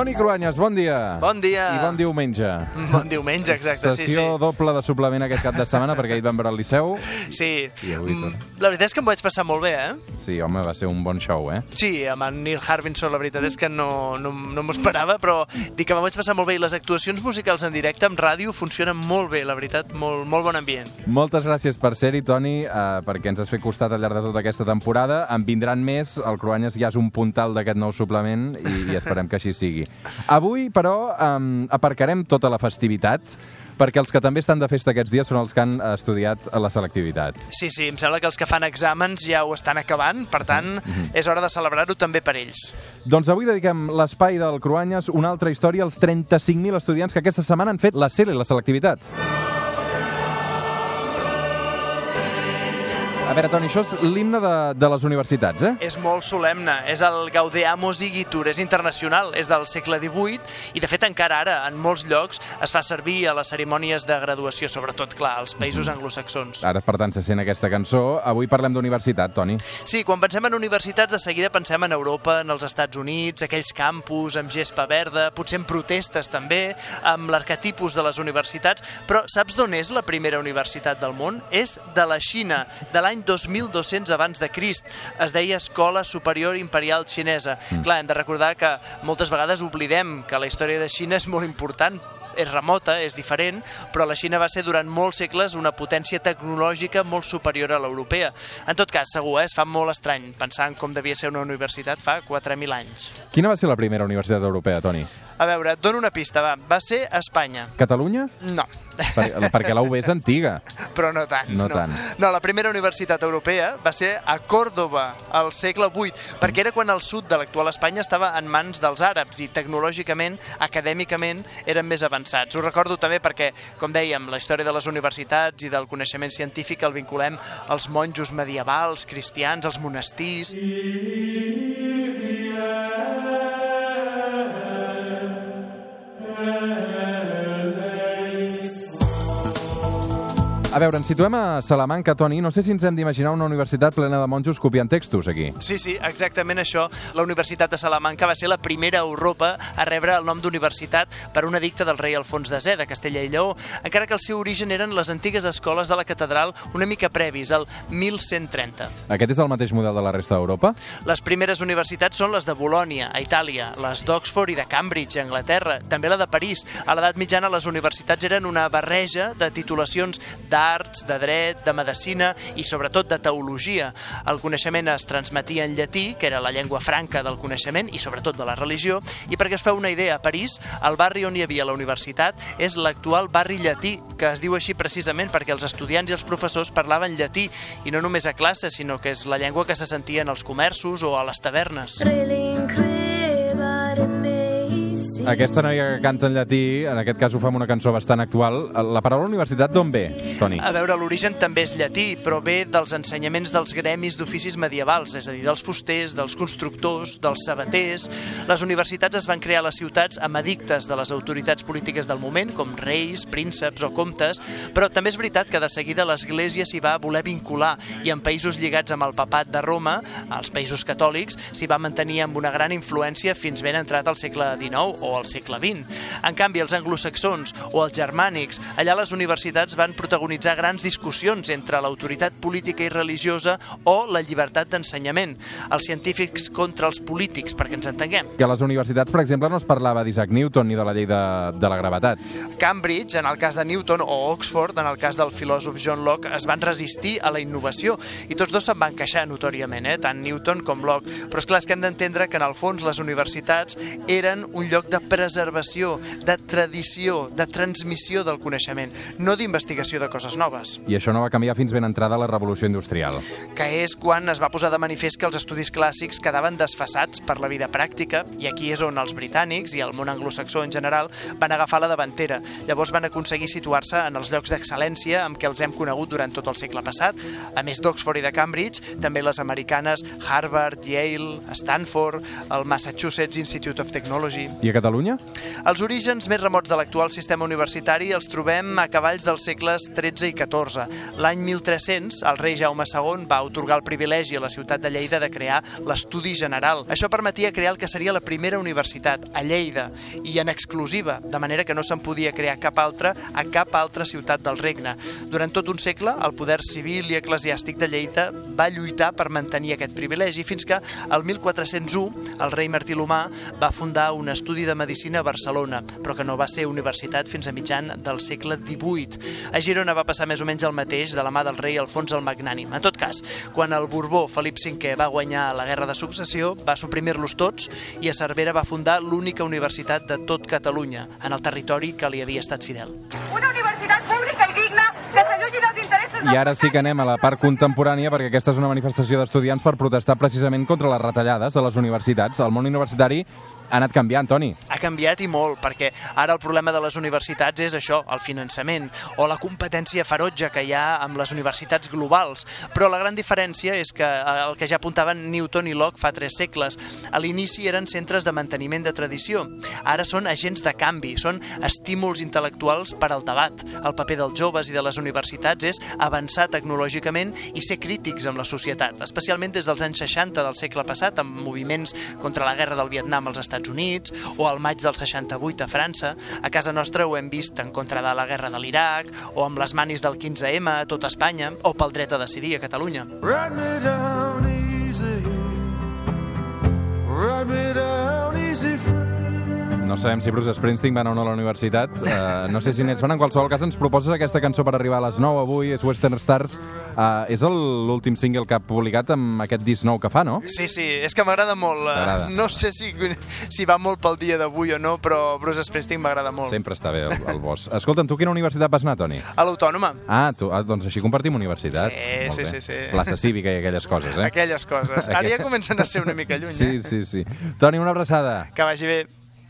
Toni Cruanyes, bon dia. Bon dia. I bon diumenge. Bon diumenge, exacte, sí, sí. Sessió doble de suplement aquest cap de setmana, perquè ahir vam veure el Liceu. Sí. I avui Mm, tot. La veritat és que em vaig passar molt bé, eh? Sí, home, va ser un bon show, eh? Sí, amb en Neil Harbinson la veritat és que no, no, no m'ho esperava, però dic que me'n vaig passar molt bé i les actuacions musicals en directe amb ràdio funcionen molt bé, la veritat, molt, molt bon ambient. Moltes gràcies per ser-hi, Toni, eh, perquè ens has fet costat al llarg de tota aquesta temporada. En vindran més, el Cruanyes ja és un puntal d'aquest nou suplement i, i esperem que així sigui. Avui, però, eh, aparcarem tota la festivitat perquè els que també estan de festa aquests dies són els que han estudiat la selectivitat. Sí, sí, em sembla que els que fan exàmens ja ho estan acabant, per tant, és hora de celebrar-ho també per ells. Doncs avui dediquem l'espai del Cruanyes una altra història als 35.000 estudiants que aquesta setmana han fet la CELE, la selectivitat. A veure, Toni, això és l'himne de, de les universitats, eh? És molt solemne, és el Gaudeamus Igitur, és internacional, és del segle XVIII i de fet encara ara en molts llocs es fa servir a les cerimònies de graduació, sobretot, clar, als països anglosaxons. Ara, per tant, se sent aquesta cançó. Avui parlem d'universitat, Toni. Sí, quan pensem en universitats, de seguida pensem en Europa, en els Estats Units, aquells campus amb gespa verda, potser en protestes també, amb l'arquetipus de les universitats, però saps d'on és la primera universitat del món? És de la Xina, de l'any 2200 abans de Crist. Es deia Escola Superior Imperial Xinesa. Mm. Clar, hem de recordar que moltes vegades oblidem que la història de Xina és molt important, és remota, és diferent, però la Xina va ser durant molts segles una potència tecnològica molt superior a l'europea. En tot cas, segur, eh, es fa molt estrany pensar en com devia ser una universitat fa 4.000 anys. Quina va ser la primera universitat europea, Toni? A veure, et dono una pista, va. Va ser a Espanya. Catalunya? No. Per, perquè la UB és antiga. Però no tant. No tant. No, la primera universitat europea va ser a Còrdoba, al segle VIII, perquè era quan el sud de l'actual Espanya estava en mans dels àrabs i tecnològicament, acadèmicament, eren més avançats. Ho recordo també perquè, com dèiem, la història de les universitats i del coneixement científic el vinculem als monjos medievals, cristians, als monestirs... A veure, ens situem a Salamanca, Toni. No sé si ens hem d'imaginar una universitat plena de monjos copiant textos, aquí. Sí, sí, exactament això. La Universitat de Salamanca va ser la primera a Europa a rebre el nom d'universitat per un edicte del rei Alfons X de Castella i Lleó, encara que el seu origen eren les antigues escoles de la catedral una mica previs, el 1130. Aquest és el mateix model de la resta d'Europa? Les primeres universitats són les de Bolònia, a Itàlia, les d'Oxford i de Cambridge, a Anglaterra, també la de París. A l'edat mitjana les universitats eren una barreja de titulacions d'arts, de dret, de medicina i sobretot de teologia. El coneixement es transmetia en llatí, que era la llengua franca del coneixement i sobretot de la religió, i perquè es feu una idea, a París, el barri on hi havia la universitat és l'actual barri llatí, que es diu així precisament perquè els estudiants i els professors parlaven llatí, i no només a classe, sinó que és la llengua que se sentia en els comerços o a les tavernes. Aquesta noia que canta en llatí, en aquest cas ho fa amb una cançó bastant actual. La paraula universitat d'on ve, Toni? A veure, l'origen també és llatí, però ve dels ensenyaments dels gremis d'oficis medievals, és a dir, dels fusters, dels constructors, dels sabaters. Les universitats es van crear a les ciutats amb edictes de les autoritats polítiques del moment, com reis, prínceps o comtes, però també és veritat que de seguida l'Església s'hi va voler vincular i en països lligats amb el papat de Roma, els països catòlics, s'hi va mantenir amb una gran influència fins ben entrat al segle XIX o al segle XX. En canvi, els anglosaxons o els germànics, allà les universitats van protagonitzar grans discussions entre l'autoritat política i religiosa o la llibertat d'ensenyament. Els científics contra els polítics, perquè ens entenguem. Que a les universitats, per exemple, no es parlava d'Isaac Newton ni de la llei de, de la gravetat. Cambridge, en el cas de Newton, o Oxford, en el cas del filòsof John Locke, es van resistir a la innovació i tots dos se'n van queixar notòriament, eh? tant Newton com Locke. Però és clar, és que hem d'entendre que en el fons les universitats eren un lloc de preservació, de tradició, de transmissió del coneixement, no d'investigació de coses noves. I això no va canviar fins ben entrada la revolució industrial. que és quan es va posar de manifest que els estudis clàssics quedaven desfassats per la vida pràctica, i aquí és on els britànics i el món anglosaxó en general van agafar la davantera. Llavors van aconseguir situar-se en els llocs d'excel·lència amb què els hem conegut durant tot el segle passat. A més d'Oxford i de Cambridge, també les americanes Harvard, Yale, Stanford, el Massachusetts Institute of Technology. I a Catalunya Catalunya? Els orígens més remots de l'actual sistema universitari els trobem a cavalls dels segles XIII i XIV. L'any 1300, el rei Jaume II va otorgar el privilegi a la ciutat de Lleida de crear l'Estudi General. Això permetia crear el que seria la primera universitat, a Lleida, i en exclusiva, de manera que no se'n podia crear cap altra a cap altra ciutat del regne. Durant tot un segle, el poder civil i eclesiàstic de Lleida va lluitar per mantenir aquest privilegi fins que el 1401 el rei Martí l'Humà va fundar un estudi de medicina a Barcelona, però que no va ser universitat fins a mitjan del segle XVIII. A Girona va passar més o menys el mateix de la mà del rei Alfons el Magnànim. En tot cas, quan el Borbó Felip V va guanyar la Guerra de Successió, va suprimir-los tots i a Cervera va fundar l'única universitat de tot Catalunya, en el territori que li havia estat fidel. Una universitat pública i digna que s'allunyi dels interessos... I ara sí que anem a la part contemporània, perquè aquesta és una manifestació d'estudiants per protestar precisament contra les retallades a les universitats. El món universitari ha anat canviant, Toni. Ha canviat i molt, perquè ara el problema de les universitats és això, el finançament, o la competència ferotge que hi ha amb les universitats globals. Però la gran diferència és que eh, el que ja apuntaven Newton i Locke fa tres segles, a l'inici eren centres de manteniment de tradició. Ara són agents de canvi, són estímuls intel·lectuals per al debat. El paper dels joves i de les universitats és avançar tecnològicament i ser crítics amb la societat, especialment des dels anys 60 del segle passat, amb moviments contra la guerra del Vietnam als Estats Units o al maig del 68 a França. A casa nostra ho hem vist en contra de la guerra de l'Iraq o amb les manis del 15M a tot Espanya o pel dret a decidir a Catalunya. Ride me down easy. Ride me down. No sabem si Bruce Springsteen va anar o no a la universitat. Uh, no sé si n'ets fan. En qualsevol cas, ens proposes aquesta cançó per arribar a les 9 avui. És Western Stars. Uh, és el- l'últim single que ha publicat amb aquest disc nou que fa, no? Sí, sí, és que m'agrada molt. T'agrada. No sé si, si va molt pel dia d'avui o no, però Bruce Springsteen m'agrada molt. Sempre està bé el, el bosc. Escolta'm, tu quina universitat vas anar, Toni? A l'Autònoma. Ah, tu, ah, doncs així compartim universitat. Sí, Molt sí, bé. sí, sí. Plaça cívica i aquelles coses, eh? Aquelles coses. Ara ja comencen a ser una mica lluny, Sí, eh? sí, sí. Toni, una abraçada. Que vagi bé.